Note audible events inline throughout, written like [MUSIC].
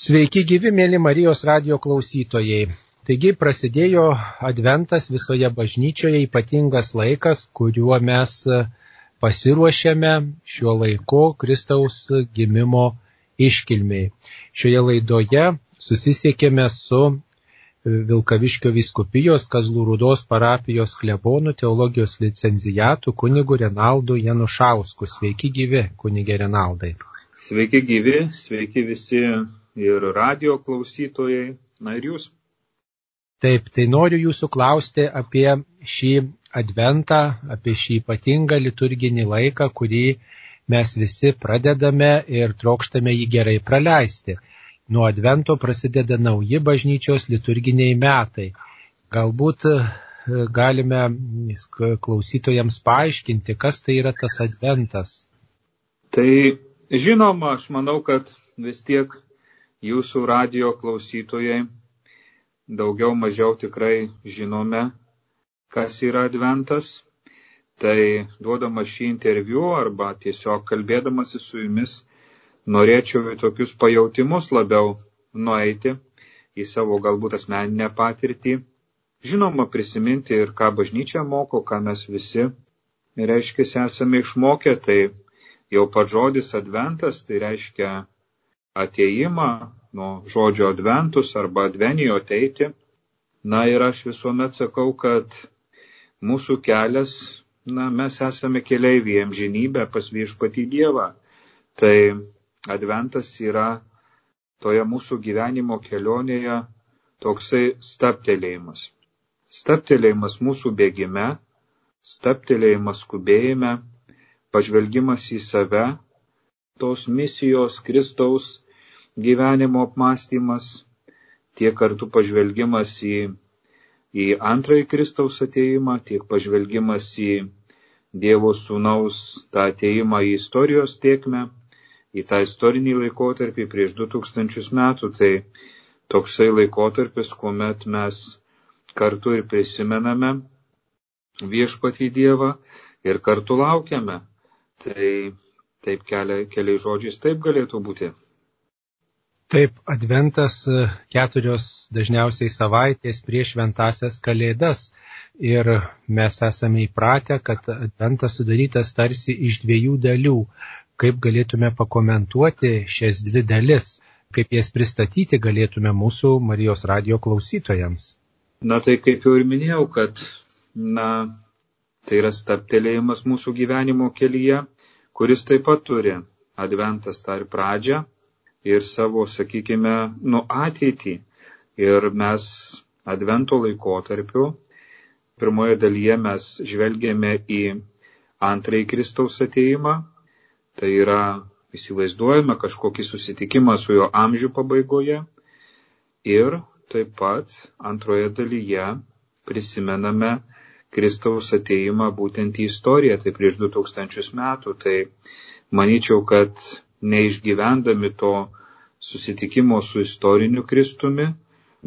Sveiki gyvi, mėly Marijos radio klausytojai. Taigi prasidėjo adventas visoje bažnyčioje, ypatingas laikas, kuriuo mes pasiruošėme šiuo laiku Kristaus gimimo iškilmiai. Šioje laidoje susisiekėme su Vilkaviškio viskupijos Kazlų Rūdos parapijos klebonų teologijos licenzijatu kunigu Renaldu Janušausku. Sveiki gyvi, kunigė Renaldai. Sveiki gyvi, sveiki visi ir radio klausytojai, na ir jūs. Taip, tai noriu jūsų klausti apie šį adventą, apie šį ypatingą liturginį laiką, kurį mes visi pradedame ir trokštame jį gerai praleisti. Nuo advento prasideda nauji bažnyčios liturginiai metai. Galbūt e, galime klausytojams paaiškinti, kas tai yra tas adventas. Tai žinoma, aš manau, kad vis tiek jūsų radio klausytojai daugiau mažiau tikrai žinome, kas yra adventas. Tai duodama šį interviu arba tiesiog kalbėdamasi su jumis, norėčiau į tokius pajautimus labiau nueiti į savo galbūt asmeninę patirtį. Žinoma, prisiminti ir ką bažnyčia moko, ką mes visi, reiškia, esame išmokę, tai jau pats žodis adventas, tai reiškia ateimą, nuo žodžio adventus arba advenijo ateiti. Na ir aš visuomet sakau, kad mūsų kelias, na, mes esame keliaiviai amžinybę pas viešpatį Dievą. Tai adventas yra toje mūsų gyvenimo kelionėje toksai staptelėjimas. Staptelėjimas mūsų bėgime, staptelėjimas skubėjime, pažvelgimas į save, tos misijos Kristaus gyvenimo apmąstymas, tiek kartu pažvelgimas į, į antrąjį Kristaus ateimą, tiek pažvelgimas į Dievo sūnaus tą ateimą į istorijos tiekmę, į tą istorinį laikotarpį prieš 2000 metų. Tai toksai laikotarpis, kuomet mes kartu ir prisimename viešpatį Dievą ir kartu laukiame. Tai Taip kelia, keliai žodžiais taip galėtų būti. Taip, adventas e, keturios dažniausiai savaitės prieš šventasias kalėdas ir mes esame įpratę, kad adventas sudarytas tarsi iš dviejų dalių. Kaip galėtume pakomentuoti šias dvi dalis, kaip jas pristatyti galėtume mūsų Marijos radio klausytojams? Na tai kaip jau ir minėjau, kad na, tai yra staptelėjimas mūsų gyvenimo kelyje kuris taip pat turi adventas tą ir pradžią ir savo, sakykime, nu ateitį. Ir mes advento laikotarpiu, pirmoje dalyje mes žvelgėme į antrąjį Kristaus ateimą, tai yra įsivaizduojame kažkokį susitikimą su jo amžių pabaigoje ir taip pat antroje dalyje prisimename Kristaus ateimą būtent į istoriją, tai prieš 2000 metų. Tai manyčiau, kad neišgyvendami to susitikimo su istoriniu Kristumi,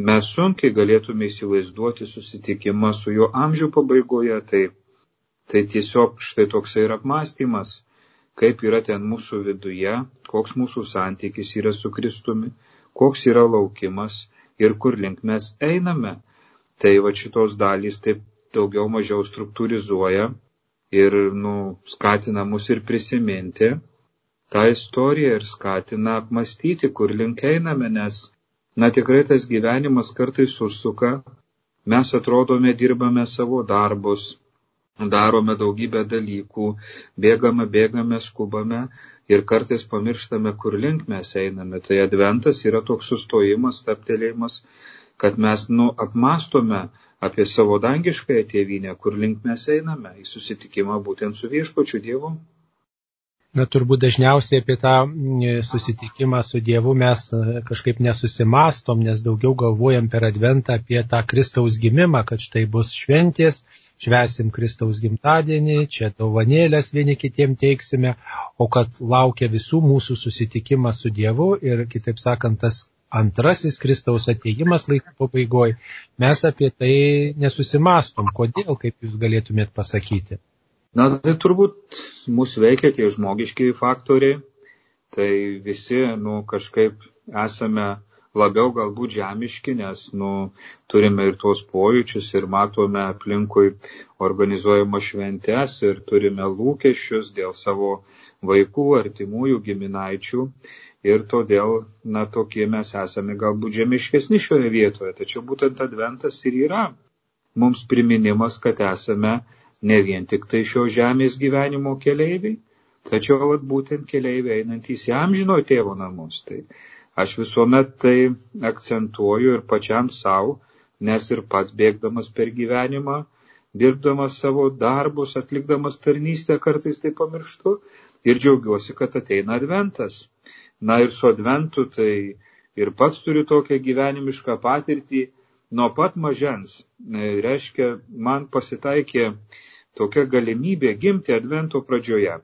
mes sunkiai galėtume įsivaizduoti susitikimą su jo amžių pabaigoje. Tai, tai tiesiog štai toksai yra apmąstymas, kaip yra ten mūsų viduje, koks mūsų santykis yra su Kristumi, koks yra laukimas ir kur link mes einame. Tai va šitos dalys taip daugiau mažiau struktūrizuoja ir nu, skatina mus ir prisiminti tą istoriją ir skatina apmastyti, kur link einame, nes, na tikrai tas gyvenimas kartais užsuka, mes atrodome, dirbame savo darbus, darome daugybę dalykų, bėgame, bėgame, skubame ir kartais pamirštame, kur link mes einame. Tai adventas yra toks sustojimas, taptelėjimas, kad mes, nu, apmastome, apie savo dangiškąją tėvynę, kur link mes einame į susitikimą būtent su viešpačiu Dievu. Na, turbūt dažniausiai apie tą susitikimą su Dievu mes e, kažkaip nesusimastom, nes daugiau galvojam per adventą apie tą Kristaus gimimą, kad štai bus šventės, švesim Kristaus gimtadienį, čia dovanėlės vieni kitiem teiksime, o kad laukia visų mūsų susitikimas su Dievu ir, kitaip sakant, tas antrasis Kristaus ateimas laikų pabaigoje, mes apie tai nesusimastom. Kodėl, kaip jūs galėtumėt pasakyti? Na, tai turbūt mūsų veikia tie žmogiškiai faktoriai. tai visi, nu, kažkaip esame labiau galbūt žemiški, nes, nu, turime ir tuos pojūčius ir matome aplinkui organizuojama šventes ir turime lūkesčius dėl savo vaikų, artimųjų, giminaičių ir todėl, na, tokie mes esame galbūt žemiškesni šioje vietoje. Tačiau būtent adventas ir yra mums priminimas, kad esame ne vien tik tai šio žemės gyvenimo keleiviai, tačiau vat, būtent keleiviai einantys į amžino tėvo namus. Tai aš visuomet tai akcentuoju ir pačiam savo, nes ir pats bėgdamas per gyvenimą, dirbdamas savo darbus, atlikdamas tarnystę kartais tai pamirštu ir džiaugiuosi, kad ateina adventas. Na ir su adventu tai ir pats turiu tokią gyvenimišką patirtį nuo pat mažens. E, reiškia, man pasitaikė tokia galimybė gimti advento pradžioje.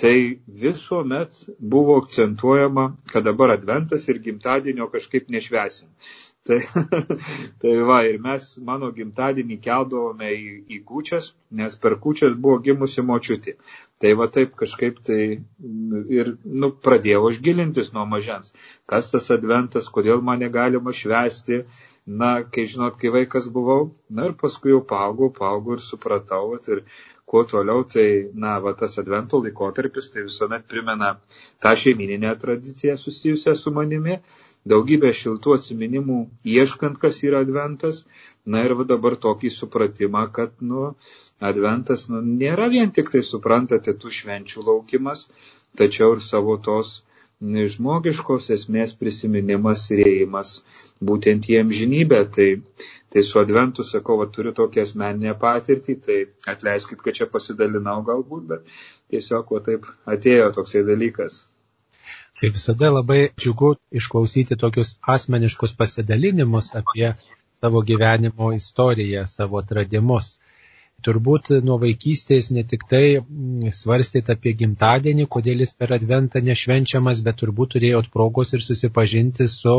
Tai visuomet buvo akcentuojama, kad dabar adventas ir gimtadienio kažkaip nešvesim. Tai, [LAUGHS] tai va, ir mes mano gimtadienį keldavome į, į kučias, nes per kučias buvo gimusi močiutė. Tai va taip kažkaip tai ir, nu, pradėjau aš gilintis nuo mažens. Kas tas adventas, kodėl mane galima švesti. Na, kai žinot, kai vaikas buvau, na ir paskui jau paaugau, paaugau ir supratau, vat, ir kuo toliau, tai, na, va, tas advento laikotarpis, tai visuomet primena tą šeimininę tradiciją susijusią su manimi daugybę šiltų atsiminimų, ieškant, kas yra adventas. Na ir dabar tokį supratimą, kad, nu, adventas, nu, nėra vien tik tai, suprantate, tų švenčių laukimas, tačiau ir savo tos žmogiškos esmės prisiminimas ir ėjimas būtent į amžinybę. Tai, tai su adventu sakau, va, turiu tokią asmeninę patirtį, tai atleiskit, kad čia pasidalinau galbūt, bet tiesiog va taip atėjo toksai dalykas. Tai visada labai džiugu išklausyti tokius asmeniškus pasidalinimus apie savo gyvenimo istoriją, savo atradimus. Turbūt nuo vaikystės ne tik tai mm, svarstėt apie gimtadienį, kodėl jis per adventą nešvenčiamas, bet turbūt turėjot progos ir susipažinti su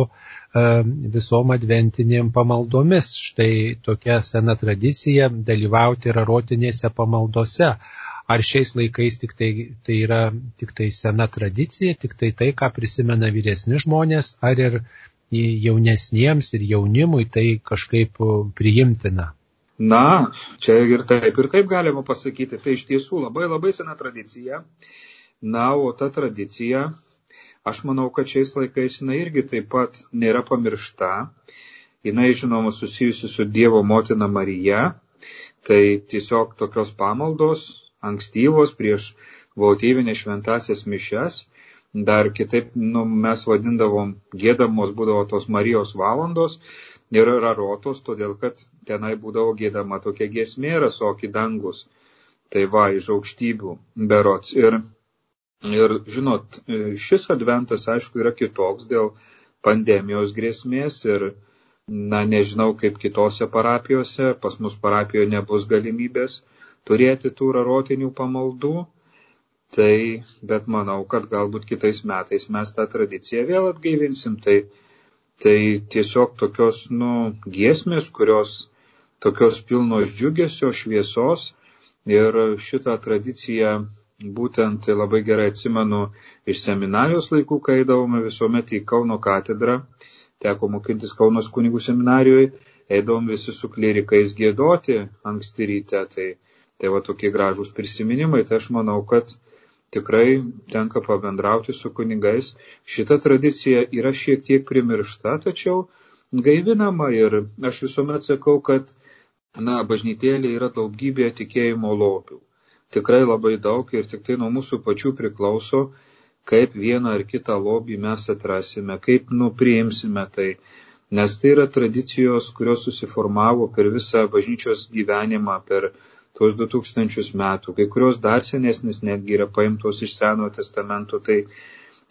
visom adventinėm pamaldomis. Štai tokia sena tradicija dalyvauti rarotinėse pamaldose. Ar šiais laikais tik tai, tai yra tik tai sena tradicija, tik tai tai, ką prisimena vyresni žmonės, ar ir jaunesniems ir jaunimui tai kažkaip priimtina? Na, čia ir taip, ir taip galima pasakyti. Tai iš tiesų labai labai sena tradicija. Na, o ta tradicija, aš manau, kad šiais laikais jinai irgi taip pat nėra pamiršta. Jinai, žinoma, susijusi su Dievo motina Marija. Tai tiesiog tokios pamaldos, ankstyvos prieš votyvinės šventasias mišes. Dar kitaip nu, mes vadindavom, gėdamos būdavo tos Marijos valandos ir rarotos, todėl kad tenai būdavo gėdama tokia giesmė rasoki dangus. Tai va, iš aukštybių berots. Ir, ir žinot, šis adventas, aišku, yra kitoks dėl pandemijos grėsmės ir, na, nežinau kaip kitose parapijose, pas mus parapijoje nebus galimybės turėti tų rarotinių pamaldų, tai, bet manau, kad galbūt kitais metais mes tą tradiciją vėl atgaivinsim. Tai, tai tiesiog tokios, nu, giesmės, kurios tokios pilnos džiugesio, šviesos. Ir šitą tradiciją būtent labai gerai atsimenu iš seminarijos laikų, kai eidavome visuomet į Kauno katedrą, teko mokintis Kaunos kunigų seminarijoje, eidavom visi su klerikais gėdoti anksti ryte, tai Tai va tokie gražūs prisiminimai, tai aš manau, kad tikrai tenka pabendrauti su kunigais. Šita tradicija yra šiek tiek primiršta, tačiau gaivinama ir aš visuomet sakau, kad, na, bažnytėlė yra daugybė tikėjimo lopių. Tikrai labai daug ir tik tai nuo mūsų pačių priklauso, kaip vieną ar kitą lobį mes atrasime, kaip nupriimsime tai. Nes tai yra tradicijos, kurios susiformavo per visą bažnyčios gyvenimą, per tuos 2000 metų, kai kurios dar senesnis netgi yra paimtos iš Senojo testamento, tai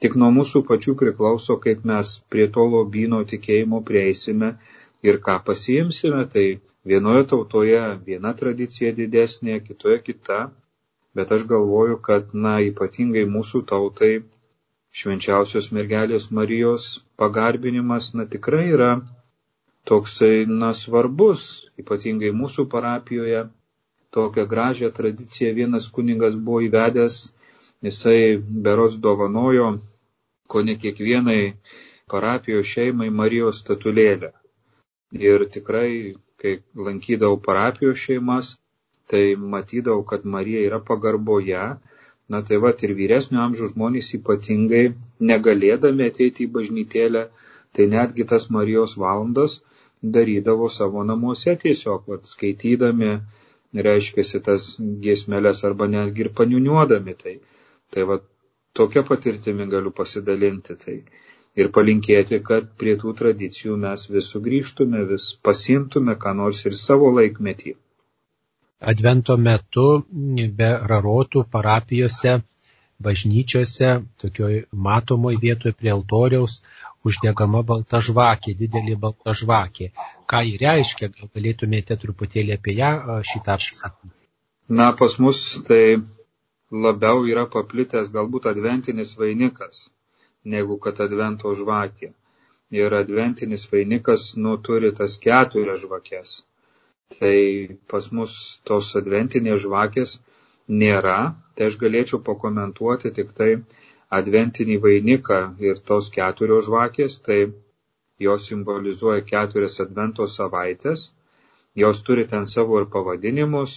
tik nuo mūsų pačių priklauso, kaip mes prie to lobino tikėjimo prieisime ir ką pasiimsime, tai vienoje tautoje viena tradicija didesnė, kitoje kita, bet aš galvoju, kad, na, ypatingai mūsų tautai švenčiausios mergelės Marijos pagarbinimas, na, tikrai yra toksai, na, svarbus, ypatingai mūsų parapijoje, tokią gražią tradiciją vienas kuningas buvo įvedęs, jisai beros dovanojo ko ne kiekvienai parapijos šeimai Marijos statulėlę. Ir tikrai, kai lankydavau parapijos šeimas, tai matydavau, kad Marija yra pagarboje. Na tai va ir vyresnio amžiaus žmonės ypatingai negalėdami ateiti į bažnytėlę, tai netgi tas Marijos valandas darydavo savo namuose tiesiog, vat, skaitydami, reiškia tas giesmelės arba netgi ir paniuniuodami. Tai, tai va, tokia patirtimi galiu pasidalinti. Tai. Ir palinkėti, kad prie tų tradicijų mes vis sugrįžtume, vis pasimtume, ką nors ir savo laikmetį. Advento metu be rarotų parapijose, bažnyčiose, tokioj matomoj vietoje prie altoriaus uždegama balta žvakė, didelė balta žvakė. Ką ji reiškia, gal galėtumėte truputėlį apie ją šitą pasakyti? Na, pas mus tai labiau yra paplitęs galbūt adventinis vainikas, negu kad advento žvakė. Ir adventinis vainikas, nu, turi tas keturias žvakės. Tai pas mus tos adventinės žvakės nėra, tai aš galėčiau pakomentuoti tik tai, adventinį vainiką ir tos keturios žvakės, tai jos simbolizuoja keturias advento savaitės, jos turi ten savo ir pavadinimus,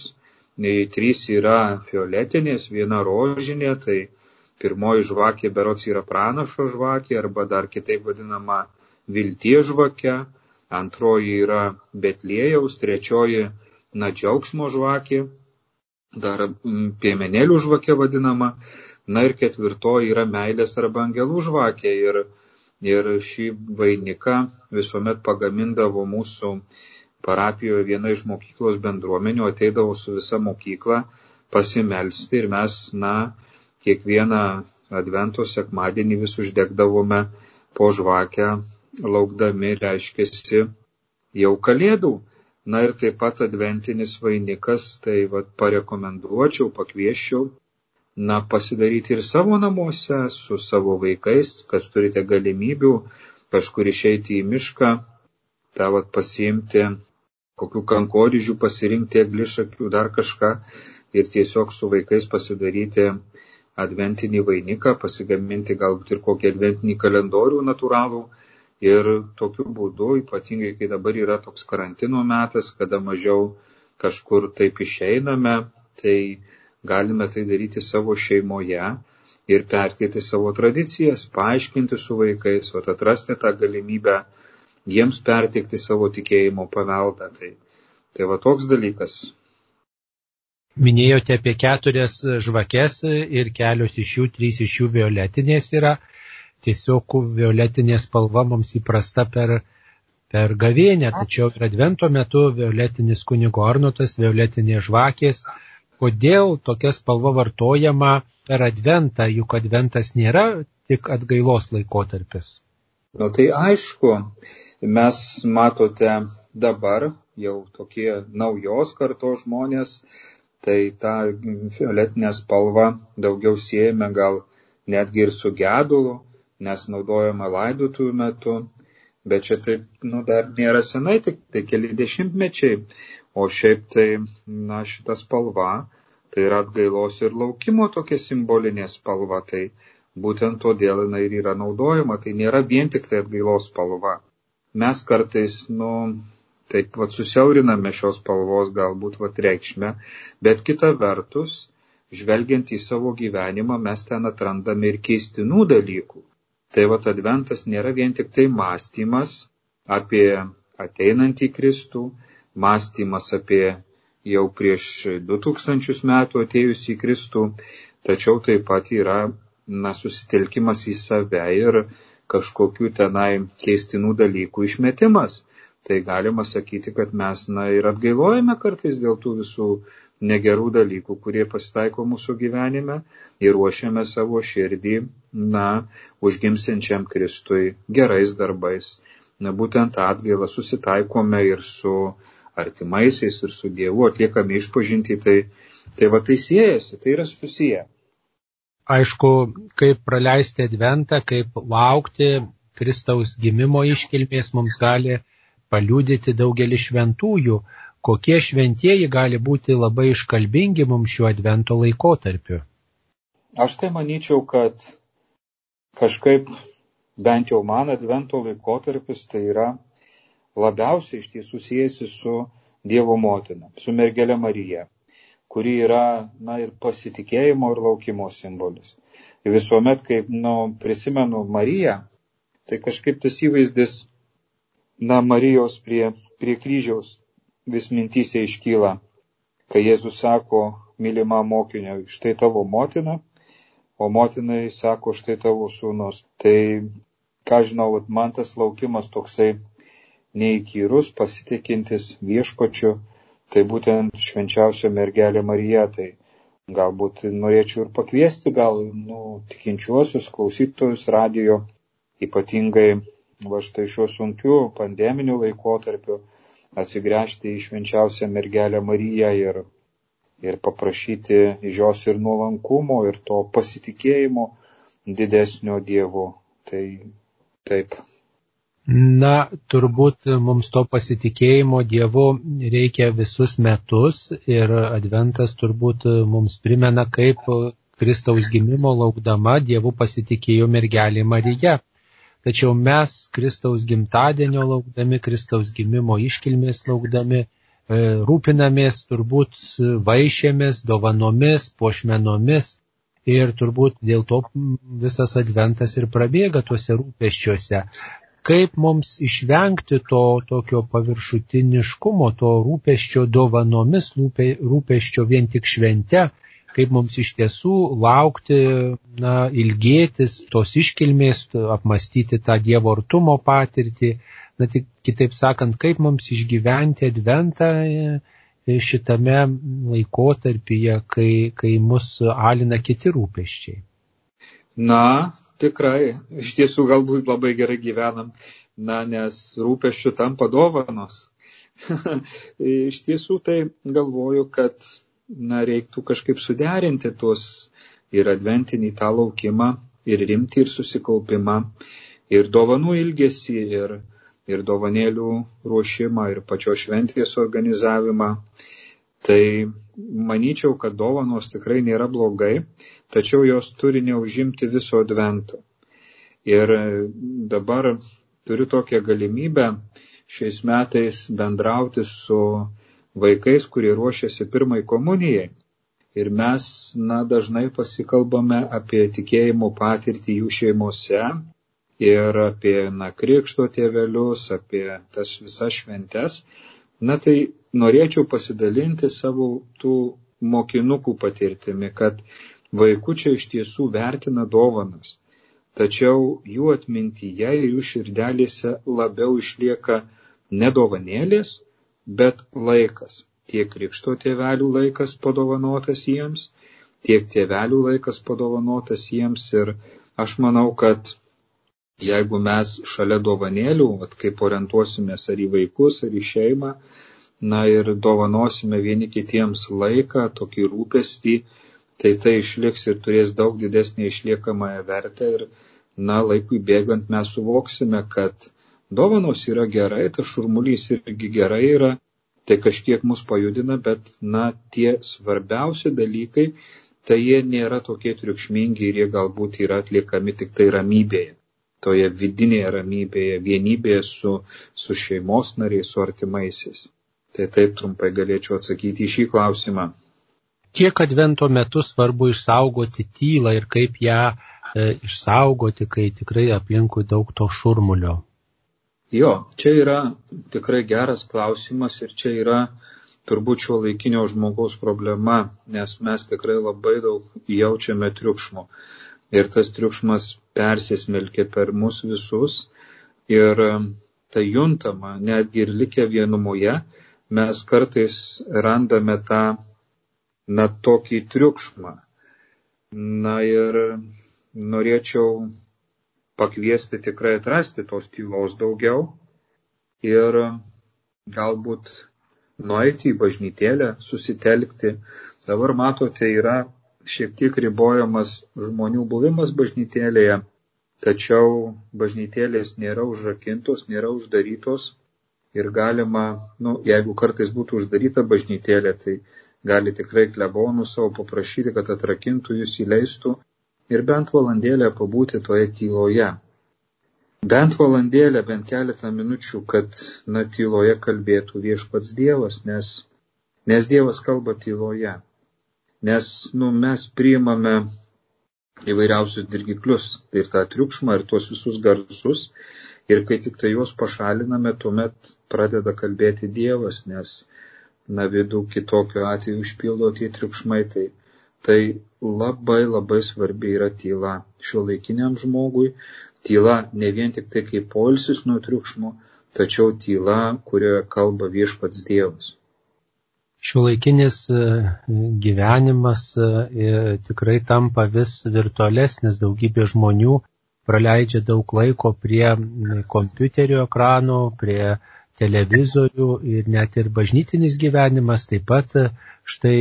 trys yra fioletinės, viena rožinė, tai pirmoji žvakė berots yra pranašo žvakė arba dar kitaip vadinama viltie žvakė, antroji yra betlėjaus, trečioji na džiaugsmo žvakė, dar piemenėlių žvakė vadinama, Na ir ketvirtoji yra meilės arba angelų žvakė. Ir, ir šį vainiką visuomet pagamindavo mūsų parapijoje viena iš mokyklos bendruomenių, ateidavo su visa mokykla pasimelsti ir mes, na, kiekvieną advento sekmadienį vis uždegdavome po žvakę, laukdami, reiškėsi, jau kalėdų. Na ir taip pat adventinis vainikas, tai vad parekomenduočiau, pakvieščiau na, pasidaryti ir savo namuose su savo vaikais, kad turite galimybių kažkur išeiti į mišką, tą vat pasiimti, kokių kankorėžių pasirinkti, eglišakių, dar kažką ir tiesiog su vaikais pasidaryti adventinį vainiką, pasigaminti galbūt ir kokį adventinį kalendorių natūralų. Ir tokiu būdu, ypatingai kai dabar yra toks karantino metas, kada mažiau kažkur taip išeiname, tai galime tai daryti savo šeimoje ir perkėti savo tradicijas, paaiškinti su vaikais, o atrasti tą galimybę jiems perteikti savo tikėjimo paveldą. Tai, tai va toks dalykas. Minėjote apie keturias žvakes ir kelios iš jų, trys iš jų violetinės yra. Tiesiog violetinė spalva mums įprasta per, per gavėnę, tačiau ir advento metu violetinis kunigo arnotas, violetinės žvakės, kodėl tokia spalva vartojama per adventą, juk adventas nėra tik atgailos laikotarpis. Nu tai aišku, mes matote dabar jau tokie naujos kartos žmonės, tai tą violetinę spalvą daugiau siejame gal netgi ir su gedulu, nes naudojama laidotų metu, bet čia taip, nu, dar nėra senai, tik tai keli dešimtmečiai, O šiaip tai, na, šita spalva, tai yra atgailos ir laukimo tokia simbolinė spalva, tai būtent todėl jinai ir yra naudojama, tai nėra vien tik tai atgailos spalva. Mes kartais, nu, taip vad susiauriname šios spalvos galbūt vad reikšmę, bet kita vertus, žvelgiant į savo gyvenimą, mes ten atrandame ir keistinų dalykų. Tai vad adventas nėra vien tik tai mąstymas apie ateinantį Kristų, mąstymas apie jau prieš 2000 metų atėjusį Kristų, tačiau taip pat yra na, susitelkimas į save ir kažkokių tenai keistinų dalykų išmetimas. Tai galima sakyti, kad mes na, ir atgailojame kartais dėl tų visų negerų dalykų, kurie pasitaiko mūsų gyvenime ir ruošiame savo širdį, na, užgimsiančiam Kristui gerais darbais. Na, būtent atgailą susitaikome ir su artimaisiais ir su Dievu atliekame išpažinti, tai, tai va tai siejasi, tai yra susiję. Aišku, kaip praleisti adventą, kaip laukti Kristaus gimimo iškilmės mums gali paliūdyti daugelį šventųjų, kokie šventieji gali būti labai iškalbingi mums šiuo advento laikotarpiu. Aš tai manyčiau, kad kažkaip bent jau man advento laikotarpis tai yra labiausiai iš tiesų siejasi su Dievo motina, su mergelė Marija, kuri yra, na, ir pasitikėjimo ir laukimo simbolis. Ir visuomet, kaip, nu, prisimenu Mariją, tai kažkaip tas įvaizdis, na, Marijos prie, prie kryžiaus vis mintysė iškyla, kai Jėzus sako, mylima mokinio, štai tavo motina, o motinai sako, štai tavo sūnus. Tai, ką žinau, man tas laukimas toksai neįkyrus, pasitikintis viešpačiu, tai būtent švenčiausia mergelė Marija. Tai galbūt norėčiau ir pakviesti gal nu, tikinčiuosius klausytojus radijo, ypatingai va štai šiuo sunkiu pandeminiu laikotarpiu atsigręžti į švenčiausią mergelę Mariją ir ir paprašyti iš jos ir nuolankumo, ir to pasitikėjimo didesnio Dievo. Tai taip. Na, turbūt mums to pasitikėjimo Dievu reikia visus metus ir Adventas turbūt mums primena, kaip Kristaus gimimo laukdama Dievu pasitikėjo mergelė Marija. Tačiau mes Kristaus gimtadienio laukdami, Kristaus gimimo iškilmės laukdami, E, rūpinamės turbūt vaišėmis, dovanomis, puošmenomis ir turbūt dėl to visas adventas ir prabėga tuose rūpeščiuose. Kaip mums išvengti to tokio paviršutiniškumo, to rūpeščio dovanomis, rūpeščio vien tik švente, kaip mums iš tiesų laukti, na, ilgėtis tos iškilmės, apmastyti tą Dievo artumo patirtį, na tik kitaip sakant, kaip mums išgyventi adventą e, šitame laikotarpyje, kai, kai mus alina kiti rūpeščiai. Na, tikrai, iš tiesų galbūt labai gerai gyvenam, na, nes rūpeščių tampa dovanos. [LAUGHS] iš tiesų tai galvoju, kad, na, reiktų kažkaip suderinti tuos ir adventinį tą laukimą, ir rimtį, ir susikaupimą, ir dovanų ilgesį, ir, ir dovanėlių ruošimą, ir pačios šventės organizavimą. Tai manyčiau, kad dovanos tikrai nėra blogai, tačiau jos turi neužimti viso advento. Ir dabar turiu tokią galimybę šiais metais bendrauti su vaikais, kurie ruošiasi pirmai komunijai. Ir mes, na, dažnai pasikalbame apie tikėjimo patirtį jų šeimose, ir apie na, krikšto tėvelius, apie tas visas šventes. Na tai norėčiau pasidalinti savo tų mokinukų patirtimi, kad vaikučiai iš tiesų vertina dovanas, tačiau jų atmintyje ir jų širdelėse labiau išlieka ne dovanėlės, bet laikas. Tiek krikšto tėvelių laikas padovanotas jiems, tiek tėvelių laikas padovanotas jiems ir aš manau, kad Jeigu mes šalia dovanėlių, vat, kaip orientuosimės ar į vaikus, ar į šeimą, na ir dovanosime vieni kitiems laiką, tokį rūpestį, tai tai išliks ir turės daug didesnį išliekamąją vertę ir, na, laikui bėgant mes suvoksime, kad dovanos yra gerai, tas šurmulys irgi gerai yra, tai kažkiek mus pajudina, bet, na, tie svarbiausi dalykai, tai jie nėra tokie triukšmingi ir jie galbūt yra atliekami tik tai ramybėje toje vidinėje ramybėje, vienybėje su, su šeimos nariais, su artimaisiais. Tai taip trumpai galėčiau atsakyti į šį klausimą. Kiek advento metu svarbu išsaugoti tylą ir kaip ją e, išsaugoti, kai tikrai aplinkui daug to šurmulio? Jo, čia yra tikrai geras klausimas ir čia yra turbūt šio laikinio žmogaus problema, nes mes tikrai labai daug jaučiame triukšmo ir tas triukšmas persismelkia per mus visus ir um, tai juntama, netgi ir likę vienumoje, mes kartais randame tą, na, tokį triukšmą. Na ir norėčiau pakviesti tikrai atrasti tos tylos daugiau ir galbūt nueiti į bažnytėlę, susitelkti. Dabar matote, yra šiek tiek ribojamas žmonių buvimas bažnytėlėje, tačiau bažnytėlės nėra užrakintos, nėra uždarytos ir galima, nu, jeigu kartais būtų uždaryta bažnytėlė, tai gali tikrai klebonų savo paprašyti, kad atrakintų jūs įleistų ir bent valandėlę pabūti toje tyloje. Bent valandėlę, bent keletą minučių, kad, na, tyloje kalbėtų viešpats Dievas, nes, nes Dievas kalba tyloje. Nes, nu, mes priimame įvairiausius dirgiklius, tai ir tą triukšmą, ir tuos visus garsus, ir kai tik tai juos pašaliname, tuomet pradeda kalbėti Dievas, nes, na, vidų kitokiu atveju užpildo tie triukšmai, tai, tai labai labai svarbi yra tyla šio laikiniam žmogui, tyla ne vien tik tai kaip polsis nuo triukšmo, tačiau tyla, kurioje kalba viešpats Dievas. Šiuolaikinis e, gyvenimas e, tikrai tampa vis virtualesnis, daugybė žmonių praleidžia daug laiko prie kompiuterio ekranų, prie televizorių ir net ir bažnytinis gyvenimas taip pat e, štai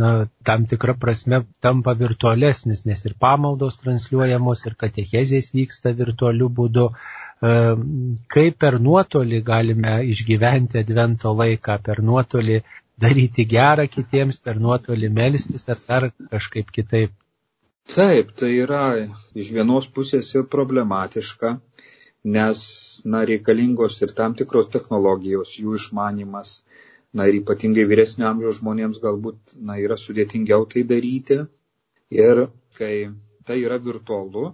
na, tam tikrą prasme tampa virtualesnis, nes ir pamaldos transliuojamos, ir katechezės vyksta virtualiu būdu. Kaip per nuotolį galime išgyventi advento laiką, per nuotolį daryti gerą kitiems, per nuotolį melstis ar dar kažkaip kitaip. Taip, tai yra iš vienos pusės ir problematiška, nes, na, reikalingos ir tam tikros technologijos, jų išmanimas, na, ir ypatingai vyresnio amžiaus žmonėms galbūt, na, yra sudėtingiau tai daryti. Ir kai tai yra virtualu,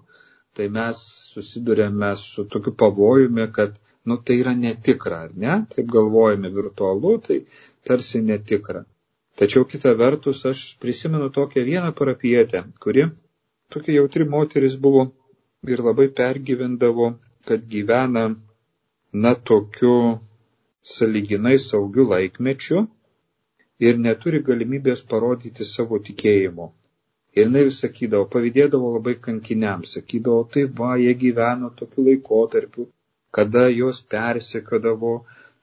tai mes susidurėme su tokiu pavojumi, kad nu tai yra netikra, ar ne? Taip galvojame virtualu, tai tarsi netikra. Tačiau kita vertus, aš prisimenu tokią vieną parapietę, kuri tokia jautri moteris buvo ir labai pergyvendavo, kad gyvena, na, tokiu saliginai saugiu laikmečiu ir neturi galimybės parodyti savo tikėjimo. Ir jinai vis sakydavo, pavydėdavo labai kankiniams, sakydavo, tai va, jie gyveno tokiu laikotarpiu, kada juos persekiodavo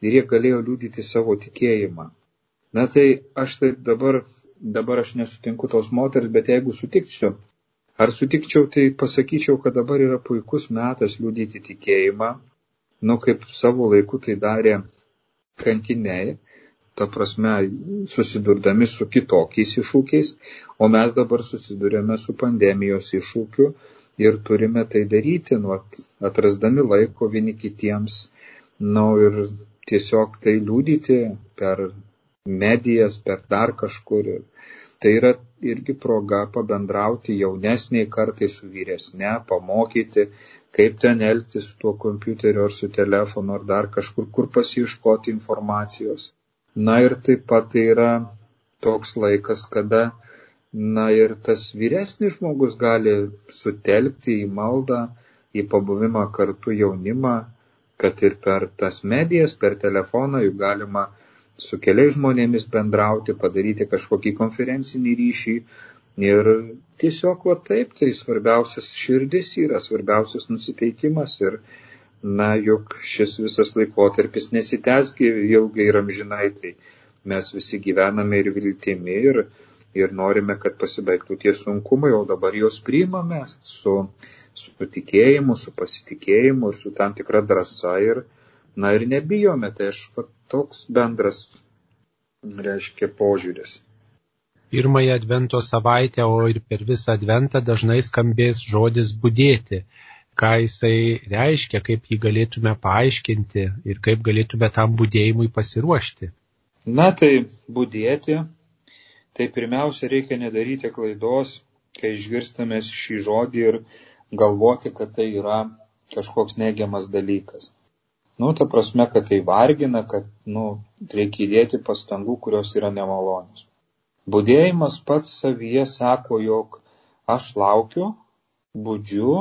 ir jie galėjo liūdyti savo tikėjimą. Na tai aš taip dabar, dabar aš nesutinku tos moters, bet jeigu sutikčiau, ar sutikčiau, tai pasakyčiau, kad dabar yra puikus metas liūdyti tikėjimą, nu kaip savo laiku tai darė kankiniai, ta prasme susidurdami su kitokiais iššūkiais, o mes dabar susidurėme su pandemijos iššūkiu ir turime tai daryti, nu, atrasdami laiko vieni kitiems, nu, ir tiesiog tai liūdyti per medijas, per dar kažkur. Tai yra irgi proga pabendrauti jaunesniai kartai su vyresne, pamokyti, kaip ten elgtis su tuo kompiuteriu ar su telefonu ar dar kažkur, kur pasiieškoti informacijos. Na ir taip pat tai yra toks laikas, kada Na ir tas vyresnis žmogus gali sutelkti į maldą, į pabuvimą kartu jaunimą, kad ir per tas medijas, per telefoną juk galima su keliais žmonėmis bendrauti, padaryti kažkokį konferencinį ryšį. Ir tiesiog va taip, tai svarbiausias širdis yra, svarbiausias nusiteikimas. Ir, na, juk šis visas laikotarpis nesitęsgi ilgai ir amžinai, tai mes visi gyvename ir viltimi. Ir, ir norime, kad pasibaigtų tie sunkumai, o dabar juos priimame su, su tikėjimu, su pasitikėjimu ir su tam tikra drąsa ir, na ir nebijome. Tai aš va, toks bendras, reiškia, požiūris. Pirmąją advento savaitę, o ir per visą adventą dažnai skambės žodis būdėti. Ką jisai reiškia, kaip jį galėtume paaiškinti ir kaip galėtume tam būdėjimui pasiruošti. Na tai būdėti tai pirmiausia reikia nedaryti klaidos, kai išgirstame šį žodį ir galvoti, kad tai yra kažkoks neigiamas dalykas. Nu, ta prasme, kad tai vargina, kad, nu, reikia įdėti pastangų, kurios yra nemalonios. Budėjimas pats savyje sako, jog aš laukiu, budžiu,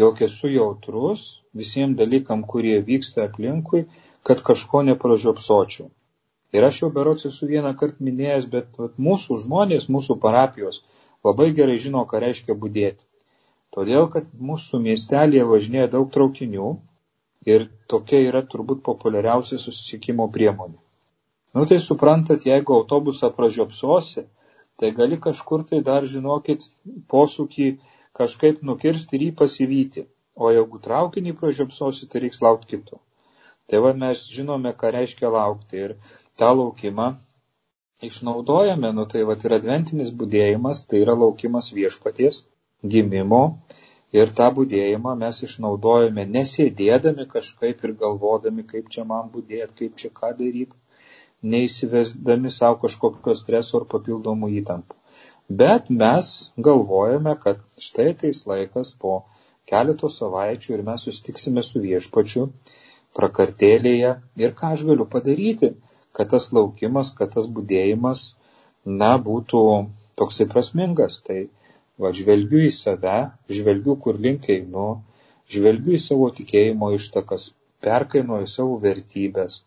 jog esu jautrus visiems dalykam, kurie vyksta aplinkui, kad kažko nepražiopsočiau. Ir aš jau berots esu vieną kartą minėjęs, bet vat, mūsų žmonės, mūsų parapijos labai gerai žino, ką reiškia būdėti. Todėl, kad mūsų miestelėje važinėja daug traukinių ir tokia yra turbūt populiariausia susisiekimo priemonė. Nu tai suprantat, jeigu autobusą pražiopsosi, tai gali kažkur tai dar, žinokit, posūkį kažkaip nukirsti ir jį pasivyti. O jeigu traukinį pražiopsosi, tai reiks laukti kito. Tai va mes žinome, ką reiškia laukti ir tą laukimą išnaudojame, nu tai va ir adventinis būdėjimas, tai yra laukimas viešpaties, gimimo ir tą būdėjimą mes išnaudojame nesėdėdami kažkaip ir galvodami, kaip čia man būdėti, kaip čia ką daryti, neįsivesdami savo kažkokio streso ar papildomų įtampų. Bet mes galvojame, kad štai ateis laikas po keletų savaičių ir mes sustiksime su viešpačiu prakartėlėje ir ką aš galiu padaryti, kad tas laukimas, kad tas būdėjimas, na, būtų toksai prasmingas. Tai va, žvelgiu į save, žvelgiu, kur link einu, žvelgiu į savo tikėjimo ištakas, perkainuoju savo vertybės,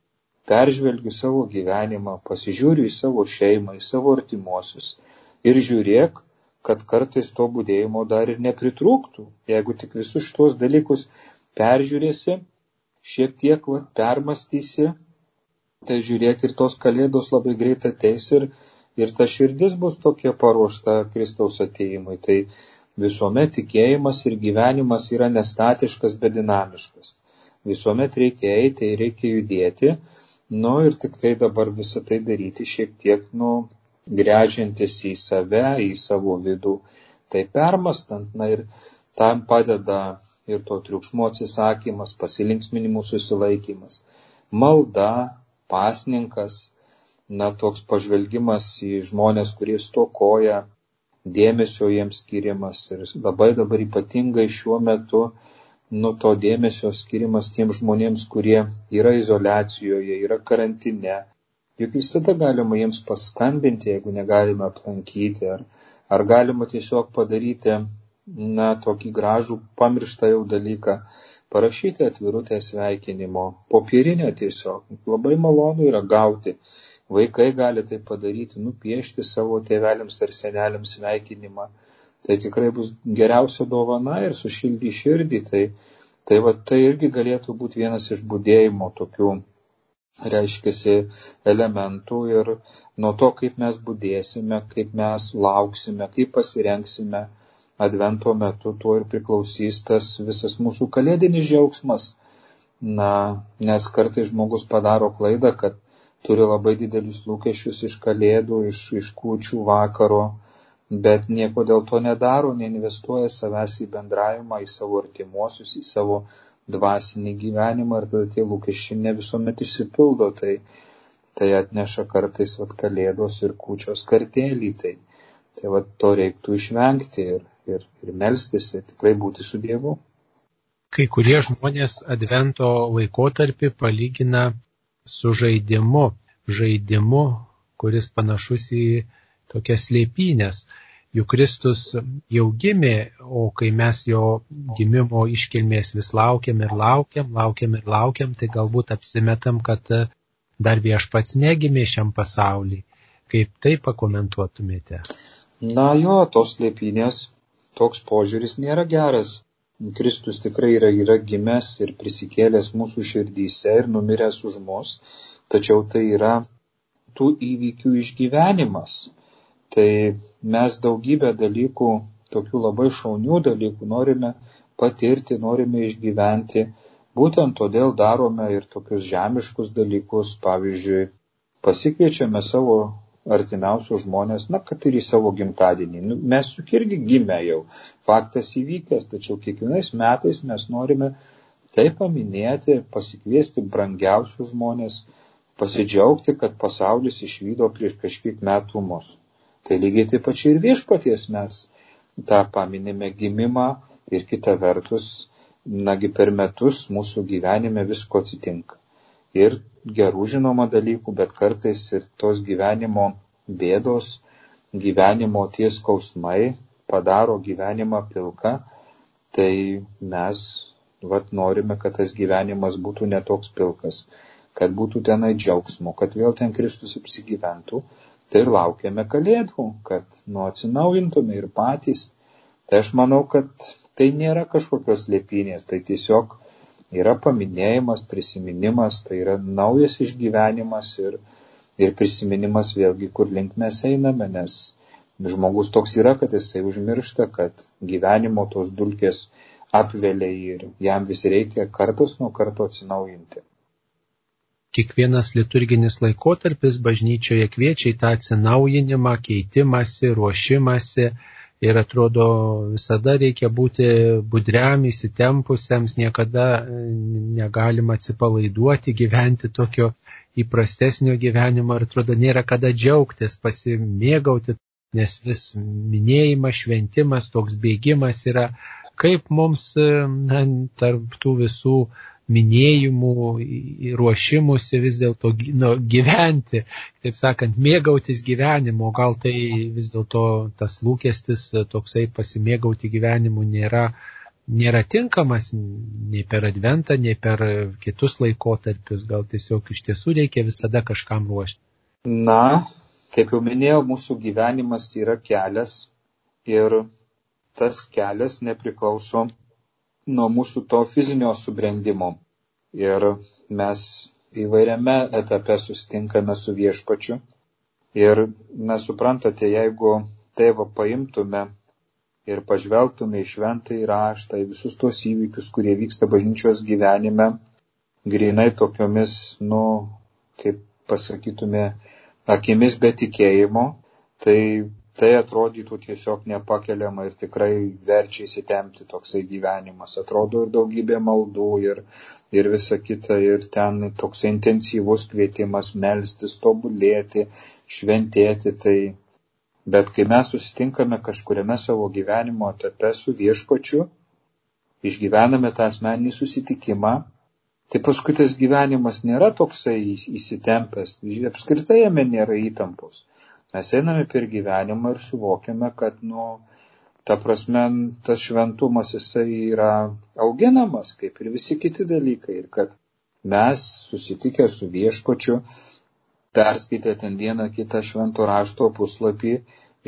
peržvelgiu savo gyvenimą, pasižiūriu į savo šeimą, į savo artimuosius ir žiūrėk, kad kartais to būdėjimo dar ir nepritrūktų. Jeigu tik visus šitos dalykus peržiūrėsi, šiek tiek va, permastysi, tai žiūrėk ir tos kalėdos labai greit ateis ir, ir ta širdis bus tokia paruošta Kristaus ateimui. Tai visuomet tikėjimas ir gyvenimas yra nestatiškas, bet dinamiškas. Visuomet reikia eiti, reikia judėti, nu ir tik tai dabar visą tai daryti šiek tiek, nu, grežiantis į save, į savo vidų, tai permastant, na ir tam padeda ir to triukšmo atsisakymas, pasilinksminimų susilaikymas, malda, pasninkas, na, toks pažvelgimas į žmonės, kurie stokoja, dėmesio jiems skirimas ir labai dabar ypatingai šiuo metu, nu, to dėmesio skirimas tiems žmonėms, kurie yra izolacijoje, yra karantine. Juk visada galima jiems paskambinti, jeigu negalime aplankyti, ar, ar galima tiesiog padaryti, na, tokį gražų pamirštą jau dalyką, parašyti atvirutę sveikinimo, popierinę tiesiog. Labai malonu yra gauti. Vaikai gali tai padaryti, nupiešti savo tėveliams ar seneliams sveikinimą. Tai tikrai bus geriausia dovana ir sušildy širdį. Tai, tai, va, tai irgi galėtų būti vienas iš būdėjimo tokių reiškiasi elementų ir nuo to, kaip mes būdėsime, kaip mes lauksime, kaip pasirenksime, advento metu tuo ir priklausys tas visas mūsų kalėdinis džiaugsmas. Na, nes kartai žmogus padaro klaidą, kad turi labai didelius lūkesčius iš kalėdų, iš, iš kūčių vakaro, bet nieko dėl to nedaro, neinvestuoja savęs į bendravimą, į savo artimuosius, į savo dvasinį gyvenimą ir tada tie lūkesčiai ne visuomet išsipildo. Tai, tai atneša kartais vat, kalėdos ir kūčios kartėlį. Tai, tai vat, to reiktų išvengti ir, ir, ir melstis ir tikrai būti su Dievu. Kai kurie žmonės advento laikotarpį palygina su žaidimu, žaidimu, kuris panašus į tokias lėpynės. Juk Kristus jau gimė, o kai mes jo gimimo iškilmės vis laukiam ir laukiam, laukiam ir laukiam, tai galbūt apsimetam, kad dar viešpats negimė šiam pasauliui. Kaip tai pakomentuotumėte? Na jo, tos lėpynės toks požiūris nėra geras. Kristus tikrai yra, yra gimęs ir prisikėlęs mūsų širdyse ir numiręs už mus, tačiau tai yra tų įvykių išgyvenimas. Tai mes daugybę dalykų, tokių labai šaunių dalykų norime patirti, norime išgyventi. Būtent todėl darome ir tokius žemiškus dalykus, pavyzdžiui, pasikviečiame savo artimiausius žmonės, na, kad ir į savo gimtadienį. Nu, mes juk irgi gimę jau, faktas įvykęs, tačiau kiekvienais metais mes norime tai paminėti, pasikviesti brangiausius žmonės, pasidžiaugti, kad pasaulis išvydo prieš kažkiek metų mus. Tai lygiai taip pačiai ir viešpaties mes tą paminime gimimą ir kita vertus, nagi per metus mūsų gyvenime visko atsitinka ir gerų žinoma dalykų, bet kartais ir tos gyvenimo bėdos, gyvenimo tie skausmai padaro gyvenimą pilką, tai mes vat, norime, kad tas gyvenimas būtų netoks pilkas, kad būtų tenai džiaugsmo, kad vėl ten Kristus apsigyventų. Tai ir laukiame kalėdų, kad nu atsinaujintume ir patys. Tai aš manau, kad tai nėra kažkokios lėpinės, tai tiesiog yra paminėjimas, prisiminimas, tai yra naujas išgyvenimas ir, ir prisiminimas vėlgi, kur link mes einame, nes žmogus toks yra, kad jisai užmiršta, kad gyvenimo tos dulkės apvelia ir jam vis reikia kartas nuo karto atsinaujinti. Kiekvienas liturginis laikotarpis bažnyčioje kviečia į tą atsinaujinimą, keitimąsi, ruošimąsi Ir atrodo, visada reikia būti budriam, įsitempusiems, niekada negalima atsipalaiduoti, gyventi tokio įprastesnio gyvenimo ir atrodo, nėra kada džiaugtis, pasimėgauti, nes vis minėjimas, šventimas, toks bėgimas yra, kaip mums na, tarp tų visų minėjimų, ruošimusi vis dėlto nu, gyventi, taip sakant, mėgautis gyvenimu, gal tai vis dėlto tas lūkestis toksai pasimėgauti gyvenimu nėra, nėra tinkamas nei per adventą, nei per kitus laikotarpius, gal tiesiog iš tiesų reikia visada kažkam ruošti. Na, kaip jau minėjau, mūsų gyvenimas tai yra kelias ir tas kelias nepriklauso nuo mūsų to fizinio subrendimo. Ir mes įvairiame etape sustinkame su viešpačiu. Ir, na, suprantate, jeigu tėvą paimtume ir pažvelgtume į šventą įraštą, į visus tuos įvykius, kurie vyksta bažnyčios gyvenime, grinai tokiomis, nu, kaip pasakytume, akimis be tikėjimo, tai tai atrodytų tiesiog nepakeliama ir tikrai verčia įsitemti toksai gyvenimas. Atrodo ir daugybė maldų ir, ir visa kita ir ten toksai intensyvus kvietimas melstis, tobulėti, šventėti. Tai... Bet kai mes susitinkame kažkuriame savo gyvenimo etape su viešpačiu, išgyvename tą asmenį susitikimą, tai paskui tas gyvenimas nėra toksai įsitempęs, apskritai jame nėra įtampos. Mes einame per gyvenimą ir suvokiame, kad, nu, ta prasme, tas šventumas jisai yra auginamas, kaip ir visi kiti dalykai. Ir kad mes susitikę su viešpačiu, perskaitę ten vieną kitą švento rašto puslapį,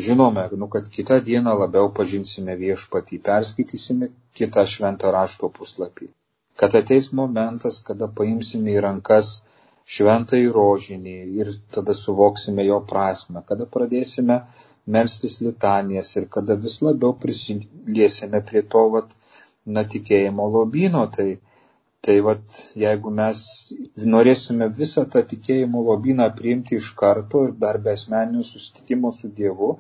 žinome, nu, kad kitą dieną labiau pažinsime viešpatį, perskaitysime kitą švento rašto puslapį. Kad ateis momentas, kada paimsime į rankas šventąjį rožinį ir tada suvoksime jo prasme, kada pradėsime melstis litanijas ir kada vis labiau prisiliesime prie to, vat, na, tikėjimo lobino, tai, tai vat, jeigu mes norėsime visą tą tikėjimo lobiną priimti iš karto ir dar be asmeninio susitikimo su Dievu,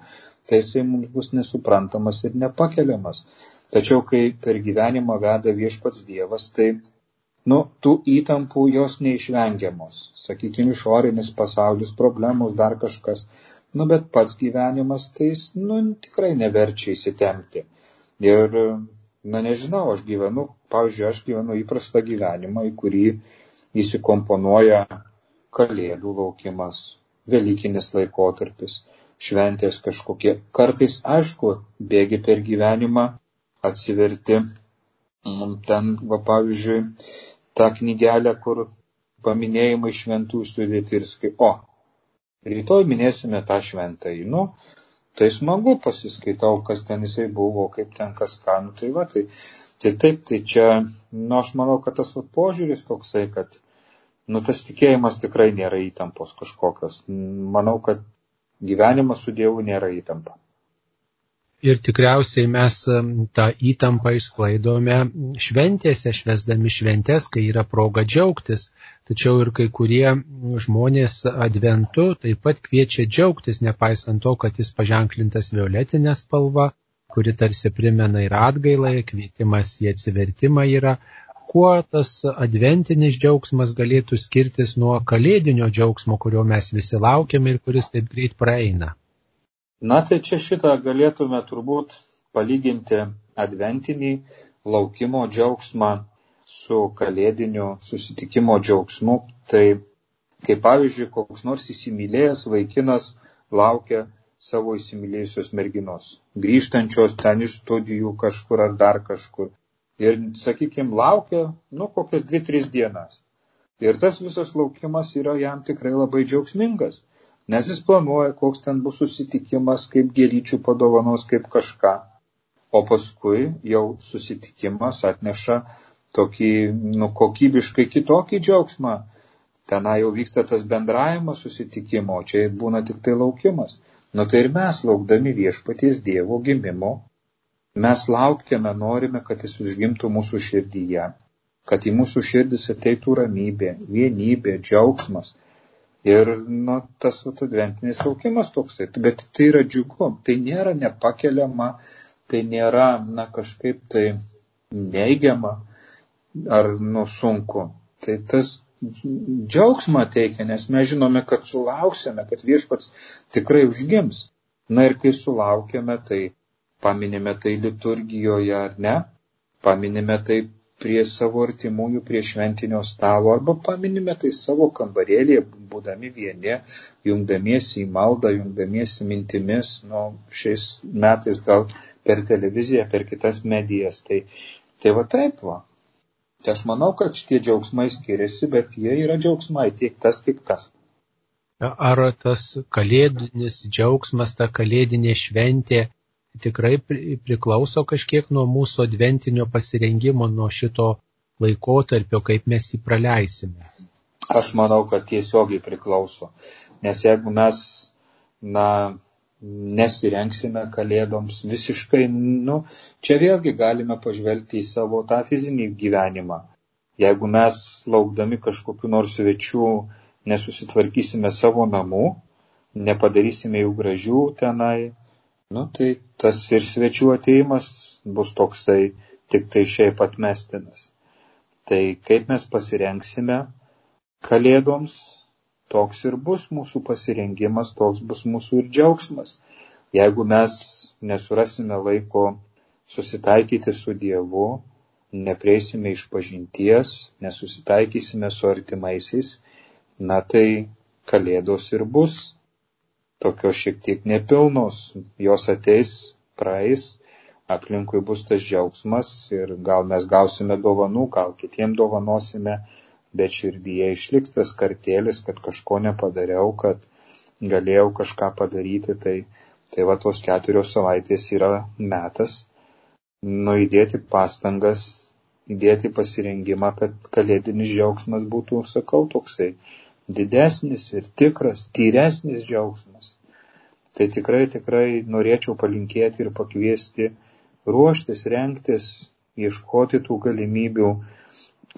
tai jisai mums bus nesuprantamas ir nepakeliamas. Tačiau, kai per gyvenimą veda viešpats Dievas, tai nu, tų įtampų jos neišvengiamos. Sakykime, išorinis pasaulis, problemos, dar kažkas. Nu, bet pats gyvenimas, tai jis, nu, tikrai neverčia įsitemti. Ir, na, nežinau, aš gyvenu, pavyzdžiui, aš gyvenu įprastą gyvenimą, į kurį įsikomponuoja kalėdų laukimas, Velykinis laikotarpis, šventės kažkokie. Kartais, aišku, bėgi per gyvenimą, atsiverti ten, va, pavyzdžiui, tą knygelę, kur paminėjimai šventų sudėti ir skai, o, rytoj minėsime tą šventąjį. Nu, tai smagu pasiskaitau, kas ten jisai buvo, kaip ten kas ką, nu tai va, tai, tai taip, tai čia, nu aš manau, kad tas va, požiūris toksai, kad, nu tas tikėjimas tikrai nėra įtampos kažkokios. Manau, kad gyvenimas su Dievu nėra įtampa ir tikriausiai mes tą įtampą išsklaidome šventėse, švesdami šventės, kai yra proga džiaugtis. Tačiau ir kai kurie žmonės adventu taip pat kviečia džiaugtis, nepaisant to, kad jis paženklintas violetinė spalva, kuri tarsi primena ir atgailą, kvietimas į atsivertimą yra. Kuo tas adventinis džiaugsmas galėtų skirtis nuo kalėdinio džiaugsmo, kurio mes visi laukiame ir kuris taip greit praeina? Na tai čia šitą galėtume turbūt palyginti adventinį laukimo džiaugsmą su kalėdiniu susitikimo džiaugsmu. Tai kaip pavyzdžiui, koks nors įsimylėjęs vaikinas laukia savo įsimylėjusios merginos, grįžtančios ten iš studijų kažkur ar dar kažkur. Ir, sakykime, laukia, nu, kokias dvi, tris dienas. Ir tas visas laukimas yra jam tikrai labai džiaugsmingas nes jis planuoja, koks ten bus susitikimas, kaip gėlyčių padovanos, kaip kažką. O paskui jau susitikimas atneša tokį, nu, kokybiškai kitokį džiaugsmą. Tenai jau vyksta tas bendravimas susitikimo, čia būna tik tai laukimas. Nu tai ir mes laukdami viešpaties Dievo gimimo, mes laukiame, norime, kad jis užgimtų mūsų širdyje, kad į mūsų širdis ateitų ramybė, vienybė, džiaugsmas, Ir nu, tas adventinis laukimas toksai. Bet tai yra džiugu, tai nėra nepakeliama, tai nėra na, kažkaip tai neigiama ar nu, sunku. Tai tas džiaugsmą teikia, nes mes žinome, kad sulauksime, kad viešpats tikrai užgims. Na ir kai sulaukėme, tai paminime tai liturgijoje ar ne, paminime tai prie savo artimųjų, prie šventinio stalo, arba paminime tai savo kambarėlėje, būdami vieni, jungdamiesi į maldą, jungdamiesi mintimis, nu, šiais metais gal per televiziją, per kitas medijas. Tai, tai va taip va. Tai aš manau, kad šitie džiaugsmai skiriasi, bet jie yra džiaugsmai tiek tas, tiek tas. Ar tas kalėdinis džiaugsmas, ta kalėdinė šventė tikrai priklauso kažkiek nuo mūsų adventinio pasirengimo, nuo šito laikotarpio, kaip mes jį praleisime. Aš manau, kad tiesiogiai priklauso. Nes jeigu mes, na, nesirenksime kalėdoms visiškai, nu, čia vėlgi galime pažvelgti į savo tą fizinį gyvenimą. Jeigu mes laukdami kažkokiu nors svečių nesusitvarkysime savo namų, nepadarysime jų gražių tenai, nu tai tas ir svečių ateimas bus toksai tik tai šiaip atmestinas. Tai kaip mes pasirengsime kalėdoms, toks ir bus mūsų pasirengimas, toks bus mūsų ir džiaugsmas. Jeigu mes nesurasime laiko susitaikyti su Dievu, neprieisime iš pažinties, nesusitaikysime su artimaisiais, na tai kalėdos ir bus tokios šiek tiek nepilnos, jos ateis, praeis, aplinkui bus tas džiaugsmas ir gal mes gausime dovanų, gal kitiem dovanosime, bet širdyje išliks tas kartėlis, kad kažko nepadariau, kad galėjau kažką padaryti, tai, tai va tos keturios savaitės yra metas nuįdėti pastangas, įdėti pasirengimą, kad kalėdinis džiaugsmas būtų, sakau, toksai didesnis ir tikras, tyresnis džiaugsmas. Tai tikrai, tikrai norėčiau palinkėti ir pakviesti ruoštis, renktis, ieškoti tų galimybių,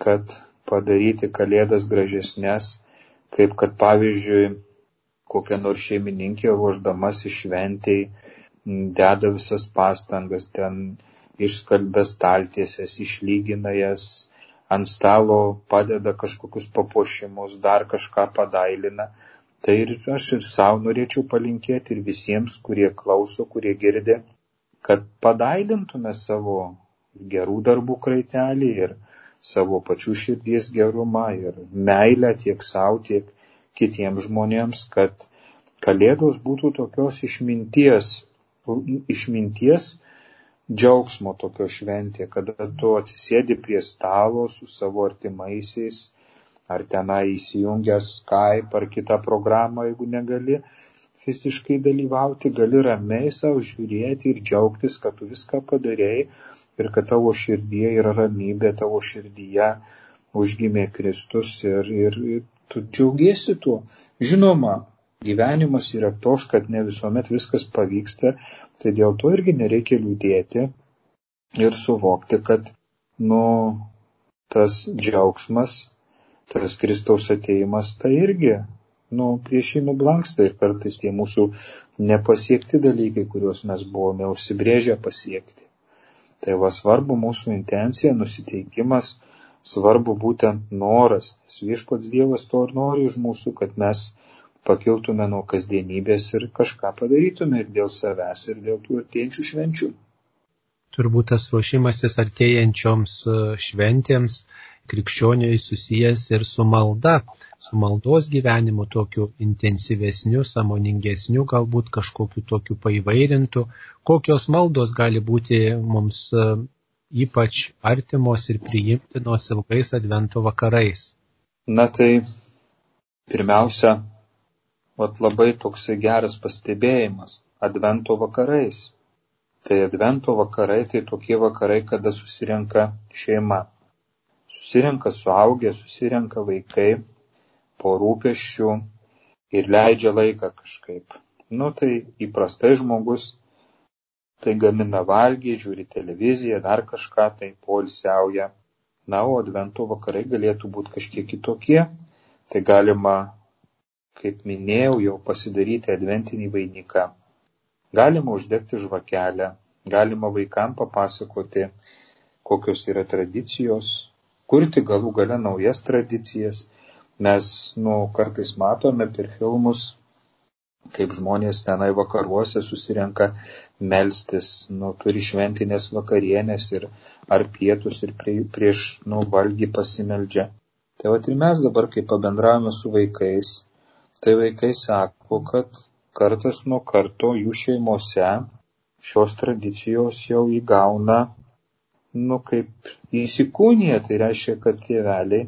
kad padaryti kalėdas gražesnės, kaip kad pavyzdžiui kokia nors šeimininkė ruoždamas išventėjai deda visas pastangas, ten išskalbė staltiesės, išlygina jas, ant stalo padeda kažkokius papuošimus, dar kažką padailina. Tai ir aš ir savo norėčiau palinkėti ir visiems, kurie klauso, kurie girdė, kad padailintume savo gerų darbų kraitelį ir savo pačių širdies gerumą ir meilę tiek savo, tiek kitiems žmonėms, kad kalėdos būtų tokios išminties, išminties džiaugsmo tokio šventė, kada tu atsisėdi prie stalo su savo artimaisiais, ar tenai įsijungęs Skype ar kitą programą, jeigu negali fiziškai dalyvauti, gali ramiai savo žiūrėti ir džiaugtis, kad tu viską padarėjai ir kad tavo širdyje yra ramybė, tavo širdyje užgimė Kristus ir, ir, ir tu džiaugiesi tuo. Žinoma, gyvenimas yra toks, kad ne visuomet viskas pavyksta, tai dėl to irgi nereikia liūdėti ir suvokti, kad, nu, tas džiaugsmas, tas Kristaus ateimas, tai irgi, nu, prieš jį nublanksta ir kartais tie mūsų nepasiekti dalykai, kuriuos mes buvome užsibrėžę pasiekti. Tai va svarbu mūsų intencija, nusiteikimas, svarbu būtent noras, nes viešpats Dievas to ir nori iš mūsų, kad mes pakiltume nuo kasdienybės ir kažką padarytume ir dėl savęs, ir dėl tų artėjančių švenčių. Turbūt tas ruošimasis artėjančioms e, šventėms krikščioniai susijęs ir su malda, su maldos gyvenimu tokiu intensyvesniu, samoningesniu, galbūt kažkokiu tokiu paivairintu, kokios maldos gali būti mums e, ypač artimos ir priimtinos ilgais advento vakarais. Na tai pirmiausia, vat labai toksai geras pastebėjimas - advento vakarais. Tai advento vakarai tai tokie vakarai, kada susirenka šeima. Susirenka suaugę, susirenka vaikai po rūpeščių ir leidžia laiką kažkaip. Nu tai įprastai žmogus tai gamina valgį, žiūri televiziją, dar kažką, tai polsiauja. Na, o advento vakarai galėtų būti kažkiek kitokie. Tai galima kaip minėjau, jau pasidaryti adventinį vainiką. Galima uždegti žvakelę, galima vaikam papasakoti, kokios yra tradicijos, kurti galų gale naujas tradicijas. Mes, nu, kartais matome per filmus kaip žmonės tenai vakaruose susirenka melstis, nu, turi šventinės vakarienės ir ar pietus ir prie, prieš, nu, valgy pasimeldžia. Tai va ir mes dabar, kai pabendravome su vaikais, tai vaikai sako, kad kartas nuo karto jų šeimose šios tradicijos jau įgauna, nu, kaip įsikūnija, tai reiškia, kad tėveliai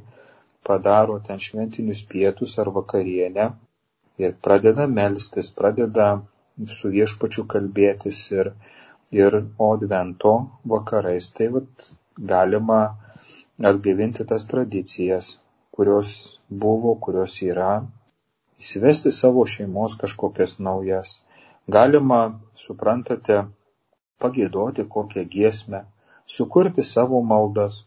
padaro ten šventinius pietus ar vakarienę ir pradeda melstis, pradeda su viešpačiu kalbėtis ir, ir Odvento vakarais. Tai vat, galima atgaivinti tas tradicijas, kurios buvo, kurios yra, įsivesti savo šeimos kažkokias naujas. Galima, suprantate, pagėdoti kokią giesmę, sukurti savo maldas,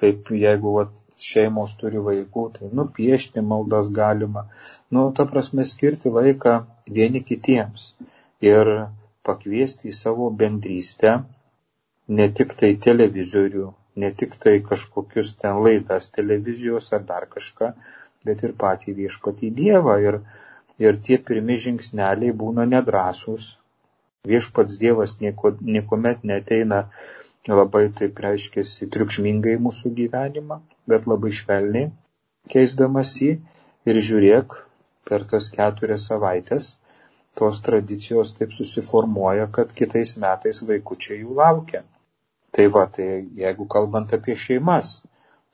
kaip jeigu vat, šeimos turi vaikų, tai nupiešti maldas galima, nu, ta prasme skirti laiką vieni kitiems ir pakviesti į savo bendrystę ne tik tai televizorių, ne tik tai kažkokius ten laidas televizijos ar dar kažką, bet ir patį viešpatį Dievą. Ir, ir tie pirmi žingsneliai būna nedrasus. Viešpats Dievas nieko, niekuomet neteina labai taip reiškiasi triukšmingai mūsų gyvenimą, bet labai švelniai keisdamas jį ir žiūrėk per tas keturias savaitės tos tradicijos taip susiformuoja, kad kitais metais vaikučiai jų laukia. Tai va, tai jeigu kalbant apie šeimas,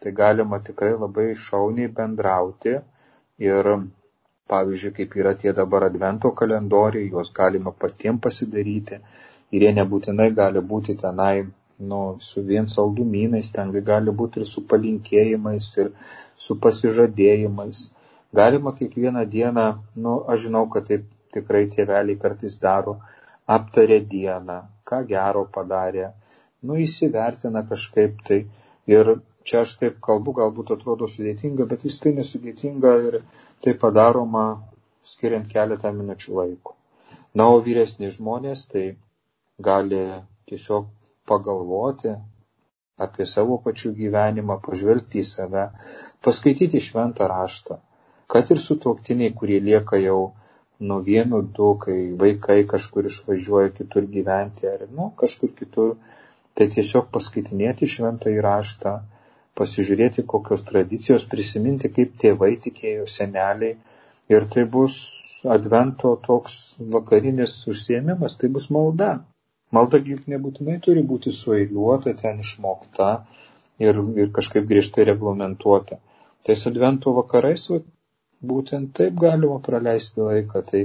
tai galima tikrai labai šauniai bendrauti ir, pavyzdžiui, kaip yra tie dabar advento kalendoriai, juos galima patiems pasidaryti ir jie nebūtinai gali būti tenai nu, su vien saldumynais, ten gali būti ir su palinkėjimais, ir su pasižadėjimais. Galima kiekvieną dieną, nu, aš žinau, kad taip tikrai tėveliai kartais daro, aptarė dieną, ką gero padarė, nu, įsivertina kažkaip tai. Ir čia aš taip kalbu, galbūt atrodo sudėtinga, bet vis tai nesudėtinga ir tai padaroma skiriant keletą minučių laiko. Na, o vyresni žmonės tai gali tiesiog pagalvoti apie savo pačių gyvenimą, pažvelgti į save, paskaityti šventą raštą. Kad ir su tuoktiniai, kurie lieka jau nuo vieno, du, kai vaikai kažkur išvažiuoja kitur gyventi ar nu, kažkur kitur, tai tiesiog paskaitinėti šventą įraštą, pasižiūrėti kokios tradicijos, prisiminti, kaip tėvai tikėjo seneliai. Ir tai bus advento toks vakarinis užsiemimas, tai bus malda. Malda juk nebūtinai turi būti sueiliuota, ten išmokta ir, ir kažkaip griežtai reglamentuota. Tai su advento vakarais va, būtent taip galima praleisti laiką. Tai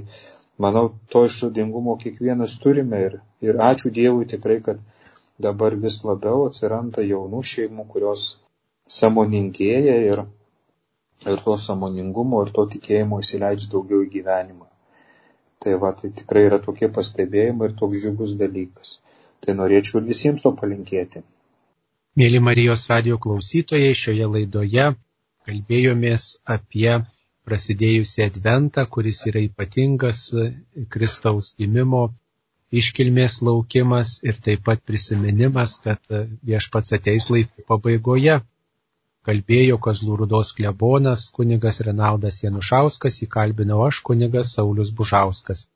manau, to išradingumo kiekvienas turime ir, ir ačiū Dievui tikrai, kad dabar vis labiau atsiranda jaunų šeimų, kurios samoningėja ir, ir to samoningumo ir to tikėjimo įsileidžia daugiau į gyvenimą. Tai va, tai tikrai yra tokie pastebėjimai ir toks džiugus dalykas. Tai norėčiau ir visiems to palinkėti. Mėly Marijos radio klausytojai, šioje laidoje kalbėjomės apie prasidėjusią adventą, kuris yra ypatingas Kristaus gimimo iškilmės laukimas ir taip pat prisiminimas, kad viešpats ateis laikų pabaigoje kalbėjo Kazlų Rūdos klebonas kunigas Renaldas Janušauskas, įkalbinau aš kunigas Saulis Bužauskas.